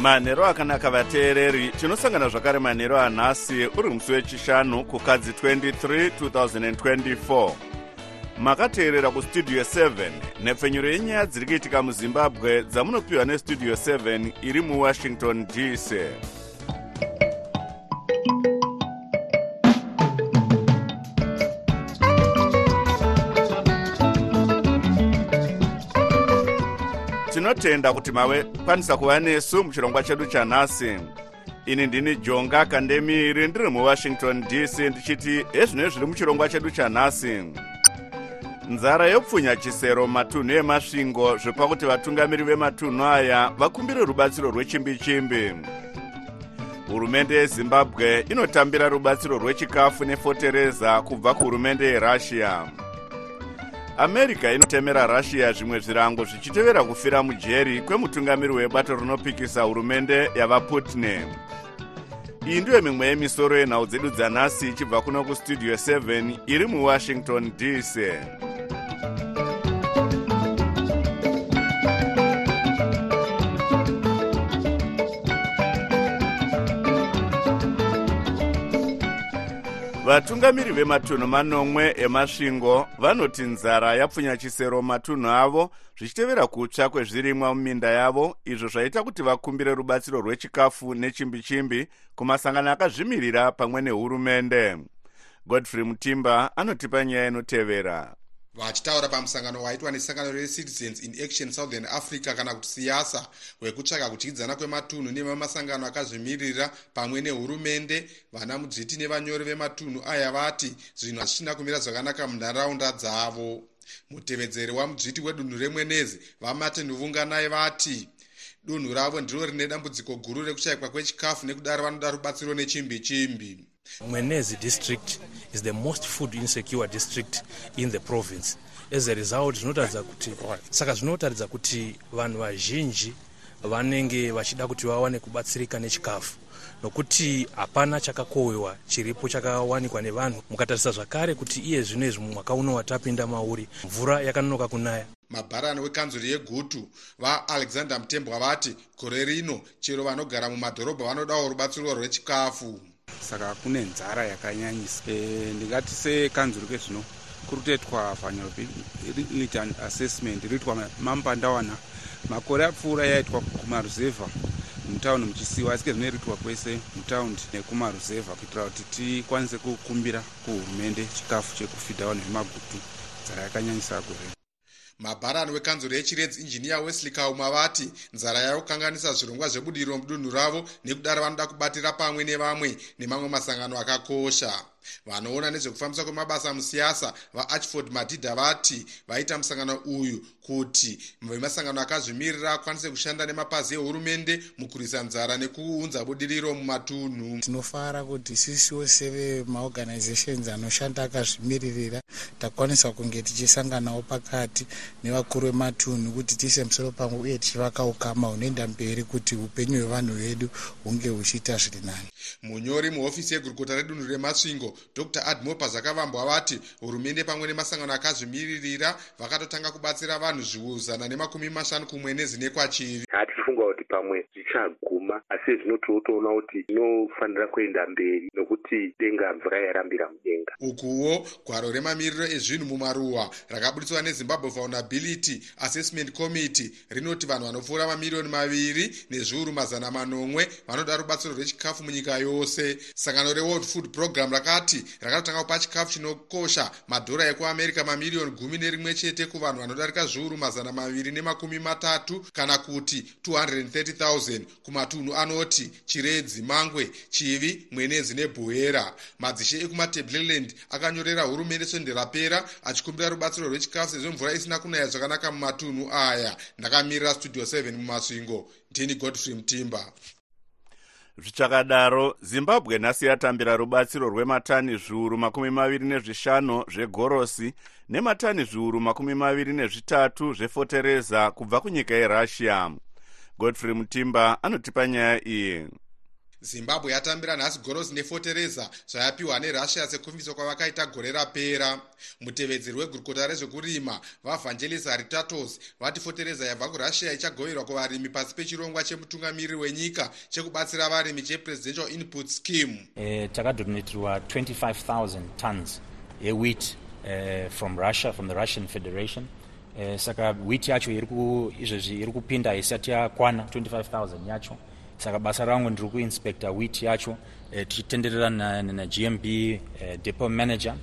manhero akanaka vateereri tinosangana zvakare manhero anhasi uri musi wechishanu kukadzi 23 2024 makateerera kustudio 7 nhepfenyuro yenyaya dziri kuitika muzimbabwe dzamunopiwa nestudio 7 iri muwashington dc tinotenda kuti mave kwanisa kuva nesu muchirongwa chedu chanhasi. Ini ndini jonga kandemiri ndiri muwashington dc ndichiti ezvino zviri muchirongwa chedu chanhasi. Nzara yopfunya chisero matunhu emasvingo zvepa kuti vatungamiri vematunhu aya vakumbire rubatsiro rwechimbi-chimbi. Hurumende yezimbabwe inotambira rubatsiro rwechikafu nefotereza kubva kuhurumende yerussia america inotemera russia zvimwe zvirango zvichitevera kufira mujeri kwemutungamiri webato rinopikisa hurumende yavaputne iyi ndiyo mimwe yemisoro yenhau dzedu dzanhasi ichibva kuno kustudio 7 iri muwashington dc vatungamiri vematunhu manomwe emasvingo vanoti nzara yapfunya chisero matunhu avo zvichitevera kutsva kwezvirimwa muminda yavo izvo zvaita kuti vakumbire rubatsiro rwechikafu nechimbi-chimbi kumasangano akazvimirira pamwe nehurumende. Godfrey mutimba anotipa nyaya inotevera vachitaura pamusangano waitwa nesangano recitizens in action southern africa kana kuti siyasa wekutsvaka kudyidzana kwematunhu nemamasangano akazvimirira pamwe nehurumende. Vana mudzviti nevanyori vematunhu aya vati zvinhu hazvichina kumira zvakanaka munharaunda dzavo. Mutevedzeri wamudzviti wedunhu remwenezi vamartin vunganai vati dunhu ravo ndiro rine dambudziko guru rekushayikwa kwechikafu nekudaro vanoda rubatsiro nechimbi-chimbi mwenezi district is the most food insecure district in the province. As a result zvinotaridza kuti saka zvinotaridza kuti vanhu vazhinji vanenge vachida kuti vawane kubatsirika nechikafu. Nokuti hapana chakakohwewa chiripo chakawanikwa nevanhu. Mukatarisa zvakare kuti iye zvino izvi mwaka uno watapinda mauri mvura yakanonoka kunaya. Mabharani wekanzuri yegutu vaalexander mutembwa vati gore rino chero vanogara mumadhorobha vanodawo rubatsiro rwechikafu saka kune nzara yakanyanyisa. E, ndingati sekanzuri kezvino kuri kutoitwa riita assessment riitwa mambandawana makore apfuura yaitwa kumaruzevha mutaundi muchisiwa. Asi kezvino iriitwa kwese mutaundi nekumaruzevha kuitira kuti tikwanise kukumbira kuhurumende chikafu chekufidhawo nezvimagutu nzara yakanyanyisa gore mabharani wekanzuro yechiredzi injiniya wesley kauma vati nzara yakukanganisa zvirongwa zvebudiro mudunhu ravo nekudaro vanoda kubatira pamwe nevamwe nemamwe masangano akakosha vanoona nezvekufambiswa kwemabasa musiyasa vaarchford madhidha vati vaita musangano uyu kuti vemasangano akazvimirira akwanise kushanda nemapazi ehurumende mukurwisa nzara nekuunza budiriro mumatunhu. Tinofara kuti sisiwo sevemaorganizations anoshanda akazvimiririra takwanisa kunge tichisanganawo pakati nevakuru vematunhu kuti tiise musoro pamwe uye tichivaka ukama hunoenda mberi kuti upenyu hwevanhu vedu hunge huchiita zviri nani. Munyori muhofisi yegurukota redunhu remasvingo dr. Admopa zvakavambwa vati hurumende pamwe nemasangano akazvimiririra vakatotanga kubatsira vanhu zviuzana nemakumi mashanu kumwe nezine hatifunga kuti pamwe zvichaguma asi zvino tinotoona kuti inofanira kuenda mberi nokuti denga mvura yarambira mudenga. Ukuwo gwaro remamiriro ezvinhu mumaruwa rakaburitswa nezimbabwe vulnerability assessment committee rinoti vanhu vanopfuura mamiriyoni maviri nezviuru mazana manomwe vanoda rubatsiro rwechikafu munyika yose. Sangano reworld food program rakati rakatotanga kupa chikafu chinokosha madhora ekuamerica mamiriyoni gumi nerimwe chete kuvanhu vanodarika zviuru mazana maviri nemakumi matatu kana kuti 230 000 kumatunhu anoti chiredzi mangwe chivi mwenezi nebhuhera. Madzishe ekumatableland akanyorera hurumende sonde rapera achikumbira rubatsiro rwechikafu sezvo mvura isina kunaya zvakanaka mumatunhu aya. Ndakamirira studio 7 mumasvingo. Ndini godfrey mutimba. Zvichakadaro zimbabwe nhasi yatambira rubatsiro rwematani zviuru makumi maviri nezvishanu zvegorosi nematani zviuru makumi maviri nezvitatu zvefotereza kubva kunyika yerussia godfrey mutimba anotipa nyaya iyi. Zimbabwe yatambira nhasi gorosi nefotereza zvayapiwa nerussia sekumviswa kwavakaita gore rapera. Mutevedzeri wegurukota rezvekurima vavangelis haritatos vati fotereza yabva kurussia ichagoverwa kuvarimi pasi pechirongwa chemutungamiriri wenyika chekubatsira varimi chepresidential input scheme. Uh, takadonetirwa 25000 tons yewheat uh, from russia from the russian federation uh, saka wheat yacho izvezvi iri kupinda isati yakwana 25000 yacho. Saka basa rangu ndiri kuinspecta wheat yacho eh, tichitenderera nagmb eh, depo manager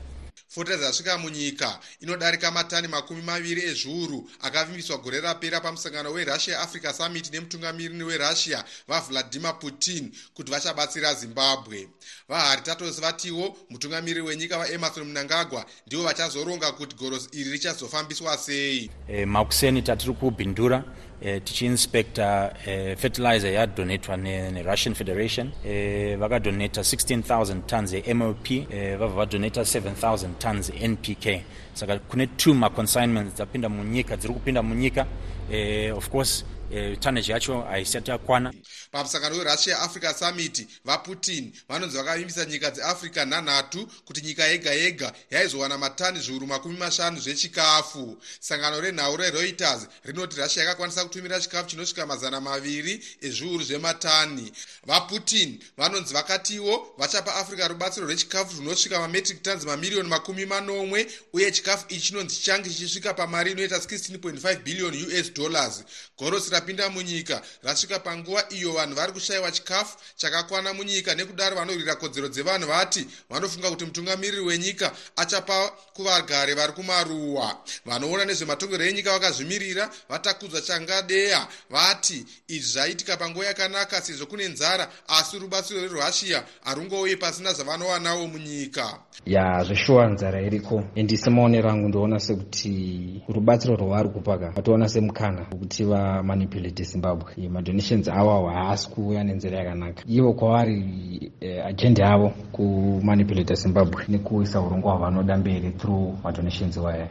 fotereza yasvika munyika. Inodarika matani makumi maviri ezviuru akavimbiswa gore rapera pamusangano werussia africa summit nemutungamiriri werussia vavladimir putin kuti vachabatsira zimbabwe. Vaharitatos vatiwo mutungamiriri wenyika vaemarson mnangagwa ndivo vachazoronga kuti gorosi iri richazofambiswa sei. E, makuseni tatiri kubhindura e, tichiinspecta e, fertilizer yadonetwa nerussian ne federation. E, vakadoneta 16000 tons yemop e, vabva vadoneta 7000 tons npk saka kune two maconsignments dzapinda munyika dziri kupinda munyika. E, of course e, tonnage yacho haisati yakwana. Pamusangano werussia africa summit vaputin vanonzi vakavimbisa nyika dzeafrica nhanhatu kuti nyika yega yega yaizowana matani zviuru makumi mashanu zvechikafu. Sangano renhau rereuters rinoti russia yakakwanisa kutumira chikafu chinosvika mazana maviri ezviuru zvematani. Vaputin vanonzi vakatiwo vachapa africa rubatsiro rwechikafu rwunosvika mametric tons mamiriyoni makumi manomwe uye chikafu ichi chinonzi chichange chichisvika pamari inoita 16.5 billion us dollars. Gorosi rapinda munyika rasvika panguva iyo vanhu vari kushayiwa chikafu chakakwana munyika nekudaro vanorwira kodzero dzevanhu vati vanofunga kuti mutungamiriri wenyika achapa kuvagare vari kumaruwa. Vanoona nezvematongero enyika vakazvimirira vatakudzwa changadeya vati izvi zvaitika panguva yakanaka sezvo kune nzara asi rubatsiro rwerussia harungouye pasina zvavanowanawo munyika. Ya zveshuwa nzara iriko. Endi semaonero angu ndoona sekuti rubatsiro rwavari kupaka vatoona semukana wekuti vamanipulate zimbabwe. Madonations avo haasi kuuya nenzira yakanaka. Ivo kwavari eh, agenda yavo kumanipulata zimbabwe nekuisa urongwa hwavanoda mberi through madonations waya.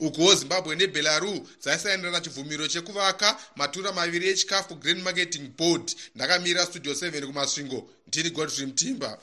Ukuwo zimbabwe nebelarus dzaisainira chibvumiro chekuvaka matura maviri echikafu grand marketing board. Ndakamira studio 7 kumasvingo. Ndini godfrey mtimba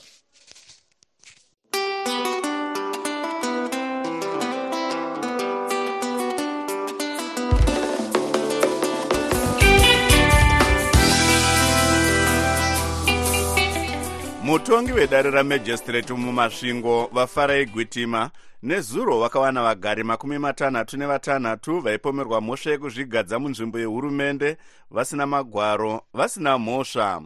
mutongi wedare ramajistrate mumasvingo vafarai gwitima nezuro vakawana vagari makumi matanhatu nevatanhatu vaipomerwa mhosva yekuzvigadza munzvimbo yehurumende vasina magwaro vasina mhosva.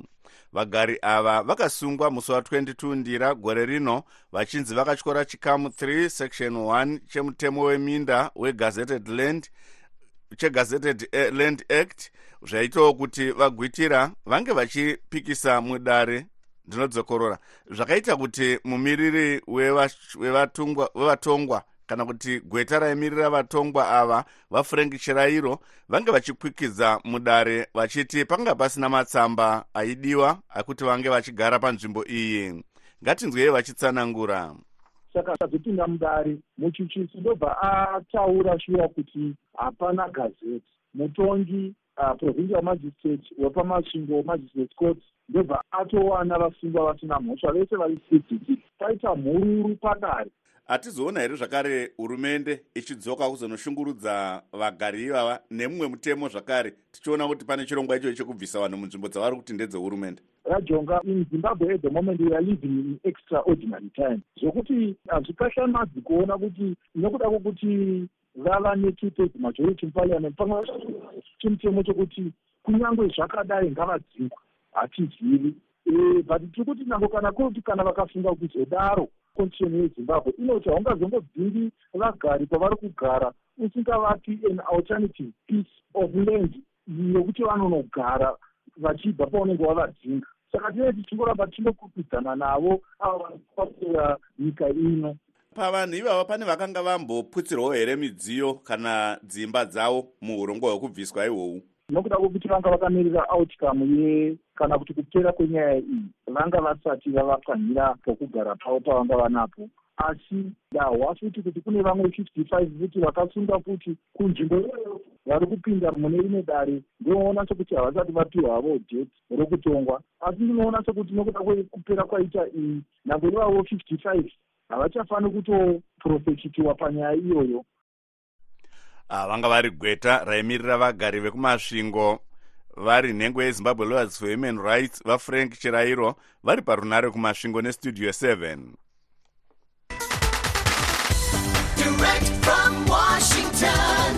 Vagari ava vakasungwa musi wa22 ndira gore rino vachinzi vakatyora chikamu 3 section 1 chemutemo weminda wegazetted land chegazetted land act zvaitawo kuti vagwitira vange vachipikisa mudare ndinodzokorora zvakaita kuti mumiriri wevatongwa kana kuti gweta raimirira vatongwa ava vafrank chirairo vange vachikwikidza mudare vachiti panga pasina matsamba aidiwa akuti vange vachigara panzvimbo iyi. Ngatinzwei vachitsanangura. Saka azopinda mudare muchuchisi ndobva ataura shuwa kuti hapana gazeti. Mutongi uh, provincial magistrate wepamasvingo magistrate court ndobva atowana vasungwa vasina mhosva vese vari cdd paita mhururu padare hatizoona here zvakare hurumende ichidzoka kuzonoshungurudza vagari ivava nemumwe mutemo zvakare tichiona kuti pane chirongwa icho chekubvisa vanhu munzvimbo dzavari kuti ndedzehurumende? Rajonga in zimbabwe at the moment we are living in extraordinary time zvokuti hazvikashamadzi kuona kuti nekuda kwokuti vava netwothirds majority muparliament pamwe chimutemo chokuti kunyange zvakadai ngavadzingwa hatizivi but tiri kuti nango kana kuti kana vakafunga kuzodaro constitution yezimbabwe inoti haungazongobviri vagari kwavari kugara usingavapi an alternative piece of land yokuti vanonogara vachibva paunenge wavadzinga. Saka tinee tichingoramba tinokupidzana navo ava vanopaura nyika ino. Pavanhu ivava pane vakanga vamboputsirwawo here midziyo kana dzimba dzavo muurongwa hwekubviswa ihwohwu nokuda kwekuti vanga vakamirira outcome ye kana kuti kupera kwenyaya iyi vanga vasati vavapwanyira pokugara pavo pavanga vanapo. Asi ndahwa futi kuti kune vamwe fifty five futi vakasunga futi kunzvimbo iyoyo vari kupinda mune rimwe dare ndinoona sekuti havasati vapiwa havo det rokutongwa asi ndinoona sekuti nokuda kwekupera kwaita iyi nyange ivavo fifty five havachafaniri kutoprofechitiwa panyaya iyoyo vanga vari gweta raimirira vagari vekumasvingo. Vari nhengo yezimbabwe lawyers for human rights vafrank chirairo vari parunare kumasvingo nestudio 7 Direct from Washington,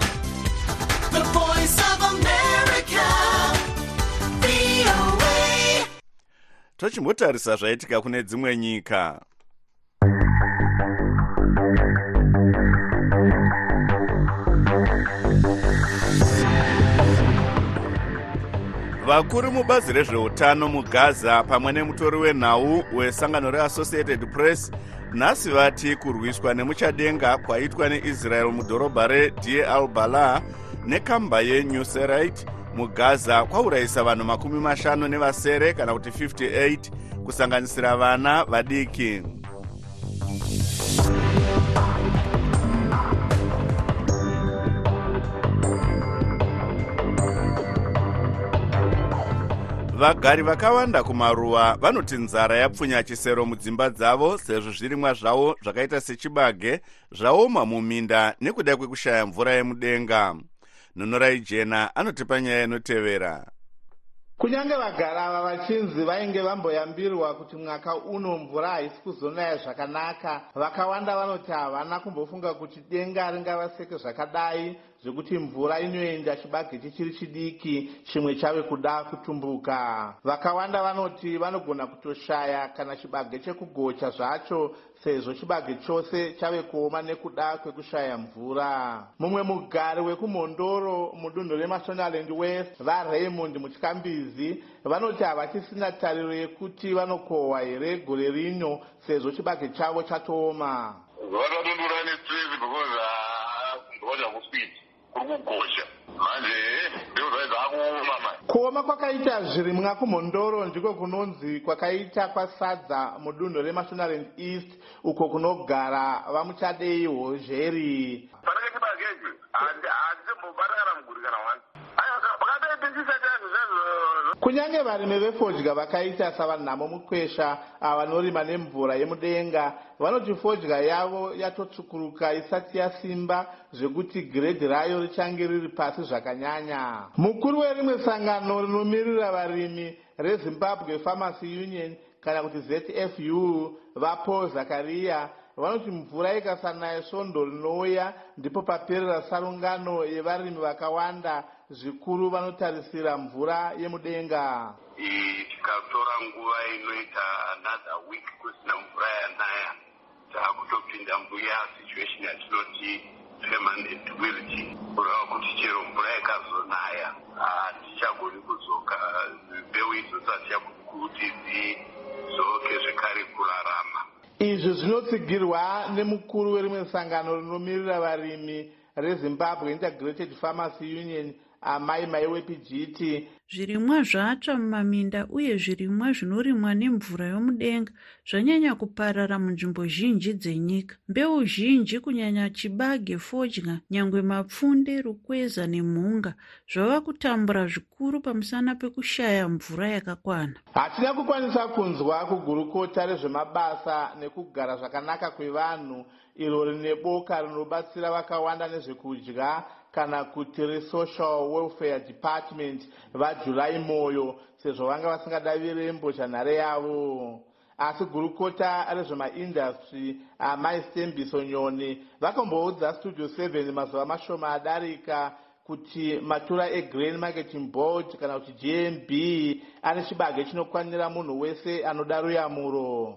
the voice of America, VOA. tochimbotarisa zvaitika kune dzimwe nyika vakuru mubazi rezveutano mugaza pamwe nemutori wenhau wesangano reassociated press nhasi vati kurwiswa nemuchadenga kwaitwa neisrael mudhorobha redie al bala nekamba yenuserite mugaza kwaurayisa vanhu makumi mashanu nevasere kana kuti 58 kusanganisira vana vadiki vagari vakawanda kumaruwa vanoti nzara yapfunya chisero mudzimba dzavo sezvo zvirimwa zvavo zvakaita sechibage zvaoma muminda nekuda kwekushaya mvura yemudenga. Nhunurai jena anotipa nyaya inotevera. Kunyange vagari ava vachinzi vainge vamboyambirwa kuti mwaka uno mvura haisi kuzonaya zvakanaka vakawanda vanoti havana kumbofunga kuti denga ringavaseke zvakadai zvekuti mvura inoenda chibage chichiri chidiki chimwe chave kuda kutumbuka. Vakawanda vanoti vanogona kutoshaya kana chibage chekugocha zvacho sezvo chibage chose chave kuoma nekuda kwekushaya mvura. Mumwe mugari wekumhondoro mudunhu remashonaland west varaymond mutyakambizi vanoti havachisina tariro yekuti vanokohwa here gore rino sezvo chibage chavo chatooma. Vakadondora nestress because ndinoda kuswiti kuri kugosha manje ndiro zvaidza akuoma mani kuoma kwakaita zvirimwa kumhondoro ndiko kunonzi kwakaita kwasadza mudunhu remashonaland east uko kunogara vamuchadei hozheri panenge chibagecho handimbobata kunyange varimi vefodya vakaita savanhamo mukwesha avanorima nemvura yemudenga vanoti fodya yavo yatotsvukuruka isati yasimba zvekuti giredhi rayo richange riri pasi zvakanyanya. Mukuru werimwe sangano rinomirira varimi rezimbabwe pharmacy union kana kuti zfu vapaul zakariya vanoti mvura ikasanaya svondo rinouya ndipo paperera sarungano yevarimi vakawanda zvikuru vanotarisira mvura yemudenga. Tikatora nguva inoita another week kusina mvura yanaya taakutopinda mbuya situation yatinoti permanentwility kureva kuti chero mvura ikazonaya hatichagoni kuzoka mbeu idzosati chagoni kuti dzizoke zvekare kurarama. Izvi zvinotsigirwa nemukuru werimwe sangano rinomirira varimi rezimbabwe integrated pharmacy union amai maiwepijiti zvirimwa zvatsva mumaminda uye zvirimwa zvinorimwa nemvura yomudenga zvanyanya kuparara munzvimbo zhinji dzenyika. Mbeu zhinji kunyanya chibage fodya nyangwe mapfunde rukweza nemhunga zvava kutambura zvikuru pamusana pekushaya mvura yakakwana. Hatina kukwanisa kunzwa kugurukota rezvemabasa nekugara zvakanaka kwevanhu iro rine boka rinobatsira vakawanda nezvekudya kana kuti resocial welfare department vajulai moyo sezvo vanga vasingadavi mbozhanhare yavo. Asi gurukota rezvemaindastry amai stembiso nyoni vakamboudza studio 7 mazuva mashoma adarika kuti matura egrain marketing board kana kuti gmb ane chibage chinokwanira munhu wese anoda ruyamuro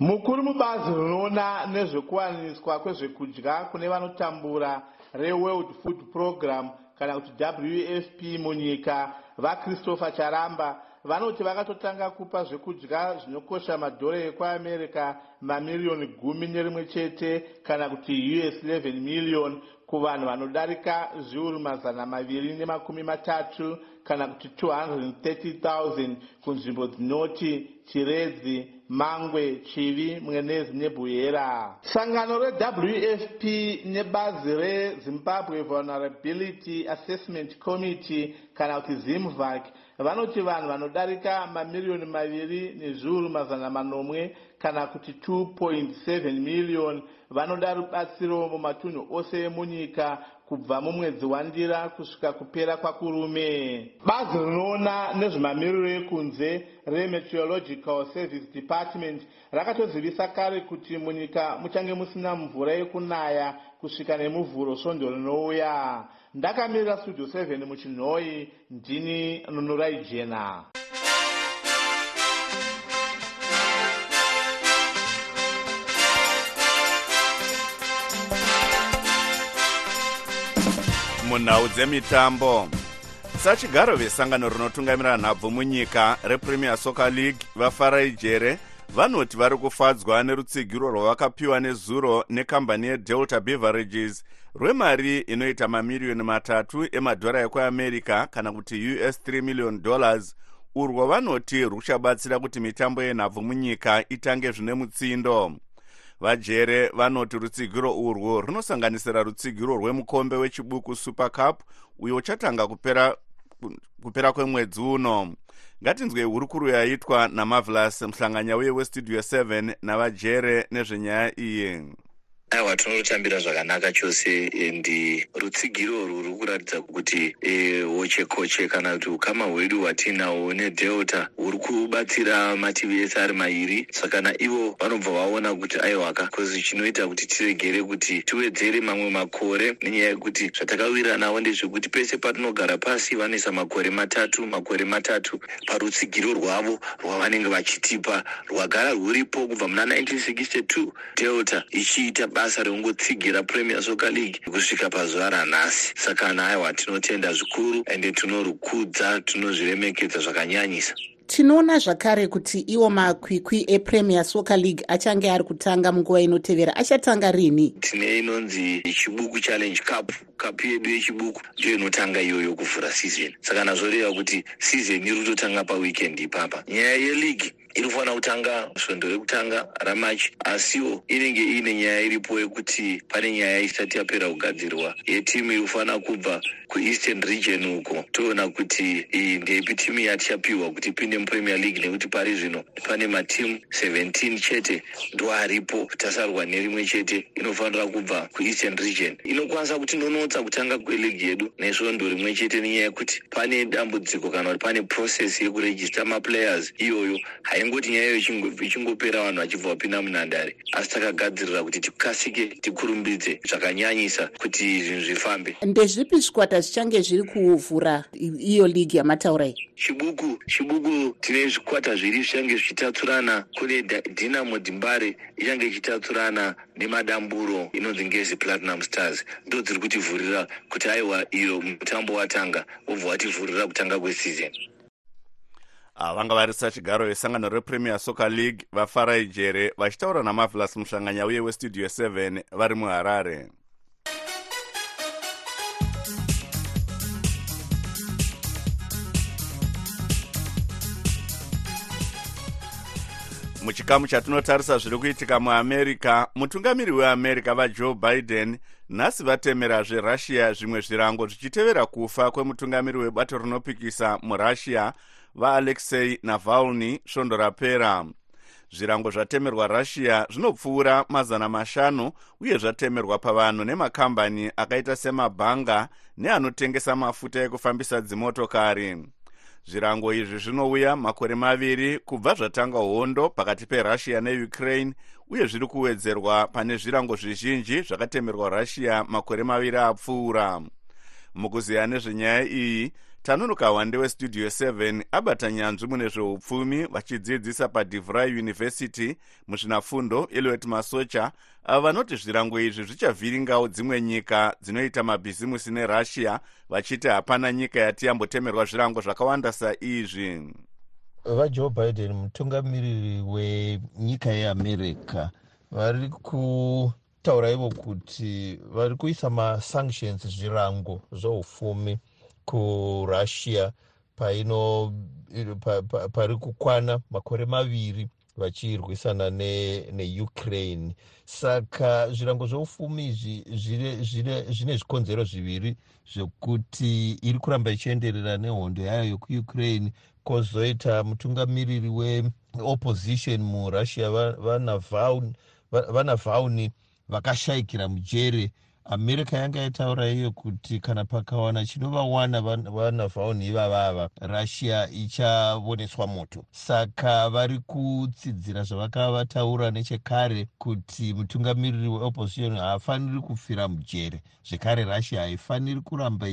mukuru mubazi rinoona nezvekuwaniswa kwezvekudya kune vanotambura reworld food program kana kuti wfp munyika vachristopher charamba vanoti vakatotanga kupa zvekudya zvinokosha madhora ekuamerica mamiriyoni gumi nerimwe chete kana kuti us 11 miriyoni kuvanhu vanodarika zviuru mazana maviri nemakumi matatu kana kuti 230,000 kunzvimbo dzinoti chiredzi mangwe chivi mwenezi nebhuyera sangano rewfp nebazi rezimbabwe vulnerability assessment committee kana kuti zimvac vanoti vanhu vanodarika mamiriyoni maviri nezviuru mazana manomwe kana kuti 2.7 miliyoni vanoda rubatsiro mumatunhu ose emunyika kubva mumwedzi wandira kusvika kupera kwakurume. Bazi rinoona nezvemamiriro ekunze remeteorological service department rakatozivisa kare kuti munyika muchange musina mvura yekunaya kusvika nemuvhuro svondo rinouya. Ndakamirira studio 7 muchinhoi ndini nunurai jena munhau dzemitambo. Sachigaro vesangano rinotungamirira nhabvu munyika repremier soccer league vafarai jere vanoti vari kufadzwa nerutsigiro rwavakapiwa nezuro nekambani yedelta beverages rwemari inoita mamiriyoni matatu emadhora ekuamerica kana kuti us 3 million dollars urwo vanoti ruchabatsira kuti mitambo yenhabvu munyika itange zvine mutsindo vajere vanoti rutsigiro urwu runosanganisira rutsigiro rwemukombe wechibuku super cup uyo uchatanga kupera, kupera kwemwedzi uno. Ngatinzwe hurukuru yaitwa namavelas muhlanganyauye westudio 7 navajere nezvenyaya iyi aiwa tinotambira zvakanaka chose endi rutsigiro urwu ruri kuratidza kuti e, woche koche kana kuti ukama hwedu hwatinahwo nedelta huri kubatsira mativi ese ari mairi. Saka naivo vanobva vaona kuti aiwaka kozi chinoita kuti tiregere kuti tiwedzere mamwe makore nenyaya yekuti zvatakawira navo ndezvekuti pese patinogara pasi vanoisa makore matatu makore matatu parutsigiro rwavo rwavanenge vachitipa rwagara rwuripo kubva muna 1962 delta ichiita basa rekungotsigira premier soccer league kusvika pazuva ranhasi. Saka naiwa tinotenda zvikuru ende tinorukudza tinozviremekedza zvakanyanyisa. Tinoona zvakare kuti iwo makwikwi epremier soccer league achange ari kutanga munguva inotevera achatanga rini? Tine inonzi chibuku challenge cup kapu yedu yechibuku ndiyo inotanga iyoyo kuvhura season. Saka nazvoreva kuti season iri kutotanga paweekend ipapa nyaya yeleague inofanira kutanga svondo rekutanga ramachi. Asiwo inenge iine nyaya iripo yekuti pane nyaya isati yapera kugadzirwa. Yetimu inofanira kubva kueastern region uko toona kuti iyi ndeipi timu yatichapiwa kuti ipinde mupremier league nekuti pari zvino pane matimu 17 chete ndo aripo tasarwa nerimwe chete inofanira kubva kueastern region. Inokwanisa kutinonotsa kutanga kweligi yedu nesvondo rimwe chete nenyaya yekuti pane dambudziko kana kuti pane process yekurejista maplayers. Iyoyo haingoti nyaya iyo ichingo- ichingopera vanhu vachibva vapinda munhandare. Asi takagadzirira kuti tikasike tikurumbidze zvakanyanyisa kuti zvinhu zvifambe. Ndezvipi zvikwata zvichange zviri kuvhura iyo ligi yamataura iyi? Chibuku chibuku tine zvikwata zviri zvichange zvichitatsurana kune dinamo dimbare ichange ichitatsurana nemadamburo inonzi ngezi platinum stars. Ndo dziri kutivhurira kuti aiwa iyo mutambo watanga wobva wativhurira kutanga kwesizon vanga vari sachigaro vesangano repremier soccer league vafarai jere vachitaura namavelas muhlanganyauye westudio 7 vari muharare. Muchikamu chatinotarisa zviri kuitika muamerica mutungamiri weamerica vajoe biden nhasi vatemerazve russia zvimwe zvirango zvichitevera kufa kwemutungamiri webato rinopikisa murussia vaalexei navalny svondo rapera. Zvirango zvatemerwa russia zvinopfuura mazana mashanu uye zvatemerwa pavanhu nemakambani akaita semabhanga neanotengesa mafuta ekufambisa dzimotokari. Zvirango izvi zvinouya makore maviri kubva zvatanga hondo pakati perussia neukraine uye zviri kuwedzerwa pane zvirango zvizhinji zvakatemerwa russia makore maviri apfuura. Mukuziya nezvenyaya iyi tanuruka wande westudio 7 abata nyanzvi mune zveupfumi vachidzidzisa padivry university muzvinafundo eliot masocha. Vanoti zvirango izvi zvichavhiringawo dzimwe nyika dzinoita mabhizimusi nerussia vachiti hapana nyika yati yambotemerwa zvirango zvakawanda saizvi. Vajoe biden mutungamiriri wenyika yeamerica vari vachitaura ivo kuti vari kuisa masanctions zvirango zveupfumi kurussia paino pa- pa- pari kukwana makore maviri vachirwisana ne- neukraine. Saka zvirango zveupfumi izvi zvine- zvikonzero zviviri zvekuti iri kuramba ichienderera nehondo yayo yekuukraine kwozoita mutungamiriri weopposition murussia va- vanavaun- va- vanavauni vakashayikira mujere america yanga yataura iyo kuti kana pakawana chinovawana van- vanavauni ivavava russia ichavoneswa moto. Saka vari kutsidzira zvavakava vataura nechekare kuti mutungamiriri weopposition haafaniri kufira mujere. Zvekare russia haifaniri kuramba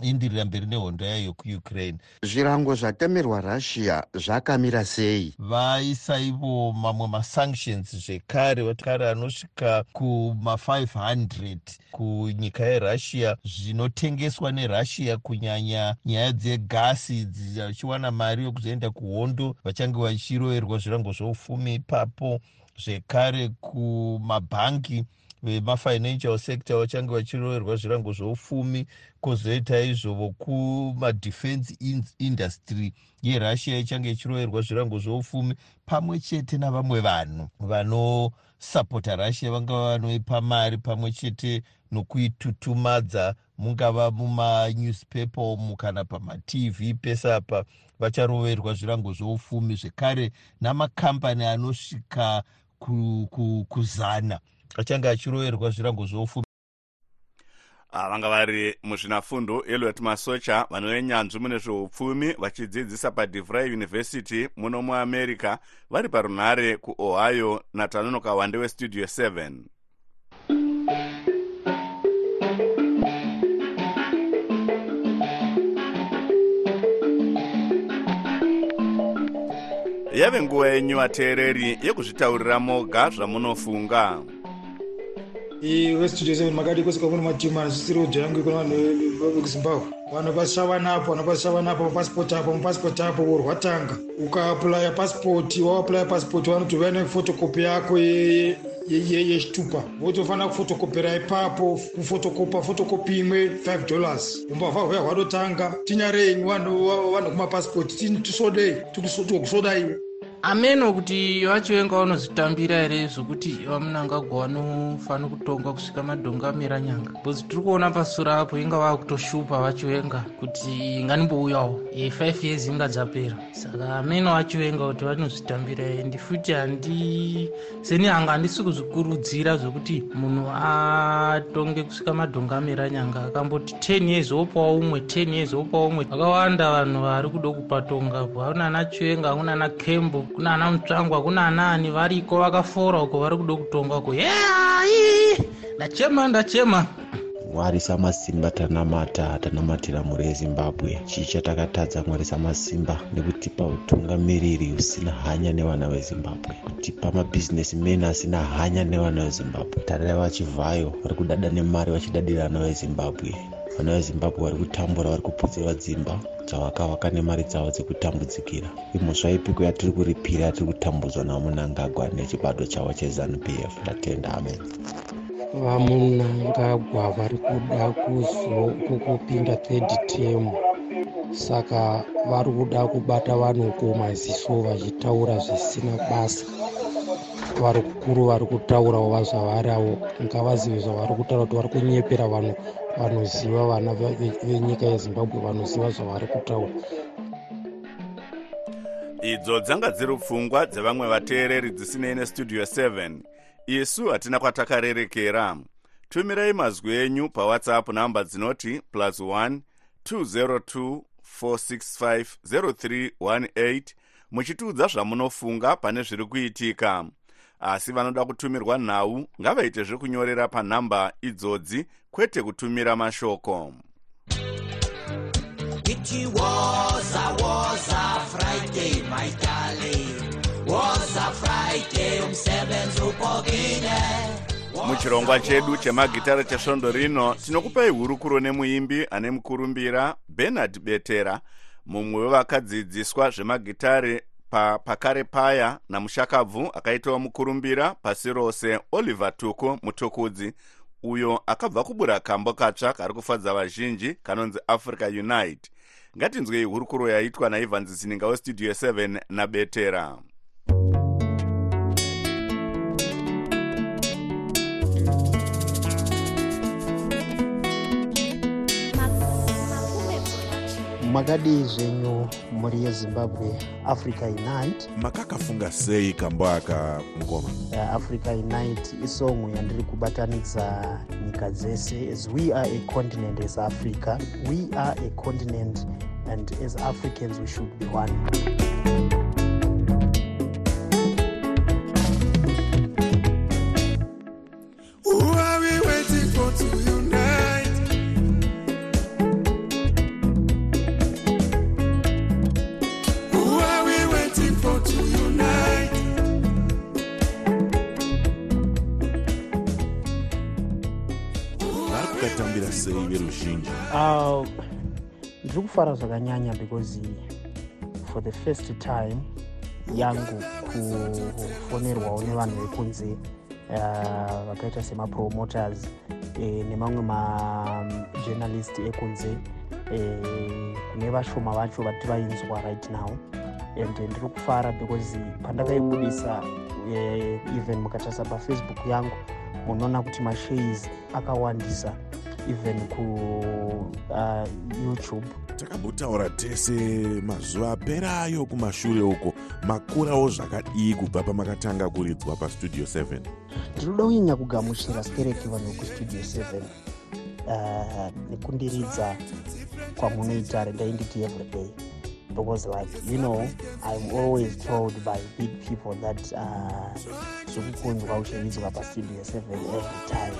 ichiindirira mberi nehondo yayo yekuukraine zvirango zvatemerwa russia zvakamira sei? Vaisa ivo mamwe masanctions zvekare vakare anosvika kuma500 kunyika yerussia zvinotengeswa nerussia kunyanya nyaya dzegasi vachiwana mari yekuzoenda kuhondo vachange vachiroverwa zvirango zveupfumi ipapo zvekare kumabhangi vemafinancial sector vachange vachiroverwa zvirango zveupfumi kwozoita izvovo kumadefense in- industry. Yerussia ichange ichiroverwa zvirango zveupfumi pamwe chete navamwe vanhu vanosapota russia vangava vanoipa mari pamwe chete nokuitutumadza mungava mumanewspaper umu kana pamatv pese apa vacharoverwa zvirango zveupfumi zvekare namakambani anosvika ku- ku- kuzana achange achiroverwa zvirango zveupfumi. Ah, vanga vari muzvinafundo eliot masocha vanove nyanzvi mune zveupfumi vachidzidzisa padivry university muno muamerica vari parunhare kuohio natanonoka wande westudio 7 yave nguva yenyu vateereri yekuzvitaurira moga zvamunofunga westudio seven makati kwese kwamune matimu anosisiri kudya yangu kuna vanhu vekuzimbabwe vanhu pasishavanapo vanhu pasishavanapo mapasipoti apo mapasipoti apo worwatanga. Ukaaplaya pasipoti wawaplaya pasipoti vanotova nefotokopi yako ye- ye- ye- yechitupa. Votofanira kufotokopera ipapo kufotokopa fotokopi imwe 5 dollars. Umbavha hwaya hwadotanga tinyarenyu vanhu va- vanhu kumapasipoti tisodei tikukusodaiwe ameno kuti vachivenga vanozvitambira here zvokuti vamunangagwa vanofana kutonga kusvika madhongo amira nyanga? Bcause tiri kuona pasura apo inga vava kutoshupa vachivenga kuti nganimbouyawo e 5 years inga dzapera. Saka ameno vachivenga kuti vanozvitambira endi futi handi seni hanga handisi kuzvikurudzira zvokuti munhu atonge kusvika madhongo amira nyanga akamboti 10 years opawo umwe 10 years opawo umwe. Vakawanda vanhu vari kuda kupatonga po kuna ana chivenga kuna ana kembo kuna ana mutsvangwa kuna anaani variko vakafora uko vari kuda kutongako yeai ndachema ndachema mwari samasimba tanamata tanamatira mhuri yezimbabwe chii chatakatadza mwari samasimba nekutipa utungamiriri usina hanya nevana vezimbabwe. Kutipa mabhizinesi men asina hanya nevana vezimbabwe. Tarirai vachivhayo vari kudada nemari vachidadira vana vezimbabwe. Vana vezimbabwe vari kutambura vari kuputsira dzimba dzavakavaka nemari dzavo dzekutambudzikira. Imhosva ipiko yatiri kuripira yatiri kutambudzwa namunangagwa nechibato chavo chezanup f. Ndatenda amen vamunangagwa vari kuda kuzo kukupinda third term. Saka vari kuda kubata vanhu kumaziso vachitaura zvisina basa. Vari kukuru vari kutaurawo zvavaravo ngavazive zvavari kutaura kuti vari kunyepera vanhu vanoziva vana ve- ve- venyika yezimbabwe vanoziva zvavari kutaura idzo dzanga dziri pfungwa dzevamwe vateereri dzisinei nestudio 7 isu hatina kwatakarerekera. Tumirai mazwi enyu pawhatsapp namba dzinoti plus 1 202 465 0318 muchitiudza zvamunofunga pane zviri kuitika. Asi vanoda kutumirwa nhau ngavaite zvekunyorera panhamba idzodzi kwete kutumira mashoko. It a Friday, umsebenzi upokile. muchirongwa chedu chemagitara chesvondo rino tinokupai hurukuro nemuimbi ane mukurumbira bernard betera mumwe wevakadzidziswa zvemagitare pa, pakare paya namushakabvu akaitawo mukurumbira pasi rose oliver tuku mutukudzi uyo akabva kubura kambo katsva kari kufadza vazhinji kanonzi africa unite ngatinzwei hurukuro yaitwa naivans zininga westudio 7 nabetera makadii zvenyu mhuri yezimbabwe africa unite. Makakafunga sei kambo aka mukoma uh, africa unite isongo yandiri kubatanidza nyika dzese as we are a continent as africa. We are a continent and as africans we should be one kufara zvakanyanya because for the first time yangu kufonerwawo nevanhu vekunze uh, vakaita semapromoters eh, nemamwe majournalist ekunze eh, kune vashoma vacho vati vainzwa right now. And ndiri kufara because pandakaibudisa eh, even mukatarisa pafacebook yangu munoona kuti mashays akawandisa even ku uh, takambotaura tese mazuva aperayo kumashure uko. Makurawo zvakadii kubva pamakatanga kuridzwa pastudio 7 ndinoda kunyanya kugamuchira skereki vanhu vekustudio 7 uh, nekundiridza kwamunoita rendainditi everyday because like you know i'm always told by big people that zvikukunzwa uh, uchiridzwa pastudio 7 every time.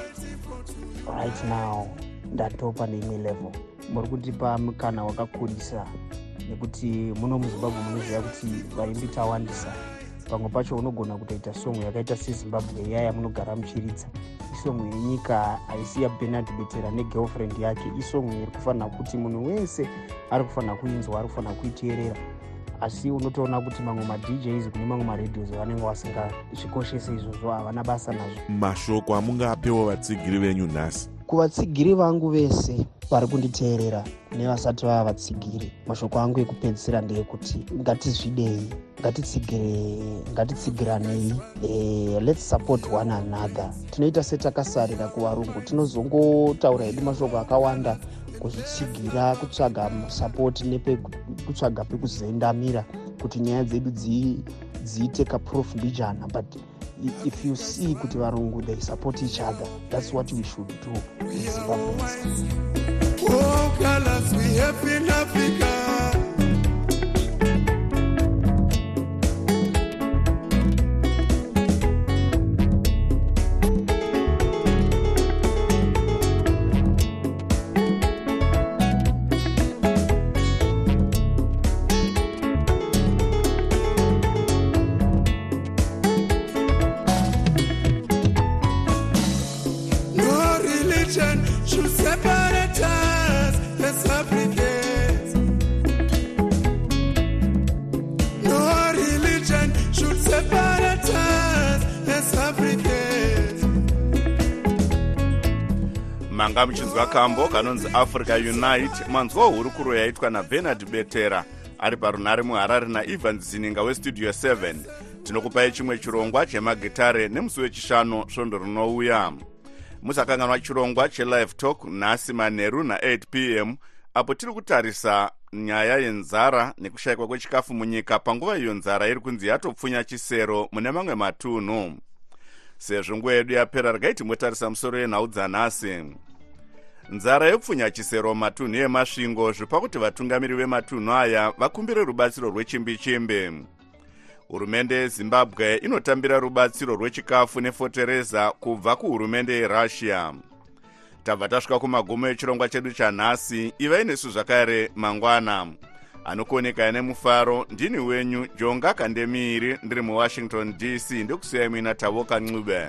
Right now ndatopa neimwe level muri kundipa mukana wakakurisa nekuti muno muzimbabwe munoziva kuti vaimbi tawandisa. Pamwe pacho unogona kutoita songo yakaita sezimbabwe iya yamunogara muchiridza. Isongo yenyika haisi yabenard betera negirlfriend yake isongo iri kufanira kuti munhu wese ari kufanira kuinzwa ari kufanira kuiteerera. Asi unotoona kuti mamwe madjs kune mamwe maradios vanenge vasingazvikoshese izvozvo havana basa nazvo. Mashoko amungapewo vatsigiri venyu nhasi kuvatsigiri vangu vese vari kunditeerera nevasati vava vatsigiri mashoko angu ekupedzisira ndeyekuti ngatizvidei ngatitsigiranei e, lets support one another. Tinoita setakasarira kuvarungu tinozongotaura hedu mashoko akawanda kuzvitsigira kutsvaga sapoti nepekutsvaga pekuzendamira kuti nyaya dzedu dziite kaprof mbijana but if you see kuti varungu they support each other that's what we should do zimbabweans Oh, colors we have in Africa. Muchinzwa kambo kanonzi africa unite. Manzwa hurukuro yaitwa nabernard betera ari parunare muharare naivans zininga westudio 7 tinokupai chimwe chirongwa chemagitare nemusi wechishanu svondo rinouya. Musakanganwa chirongwa chelive talk nhasi manheru na8 p m apo tiri kutarisa nyaya yenzara nekushayikwa kwechikafu munyika panguva iyo nzara iri kunzi yatopfunya chisero mune mamwe matunhu. Sezvo nguva yedu yapera regai timotarisa musoro yenhau dzanhasi nzara yopfunya chisero matunhu emasvingo zvipa kuti vatungamiri vematunhu aya vakumbire rubatsiro rwechimbi-chimbi. Hurumende yezimbabwe inotambira rubatsiro rwechikafu nefotereza kubva kuhurumende yerussia. Tabva tasvika kumagumo echirongwa chedu chanhasi ivai nesu zvakare mangwana. Anokuonekai nemufaro ndini wenyu jonga kandemiiri ndiri muwashington dc ndokusiyai muina tavoka ncube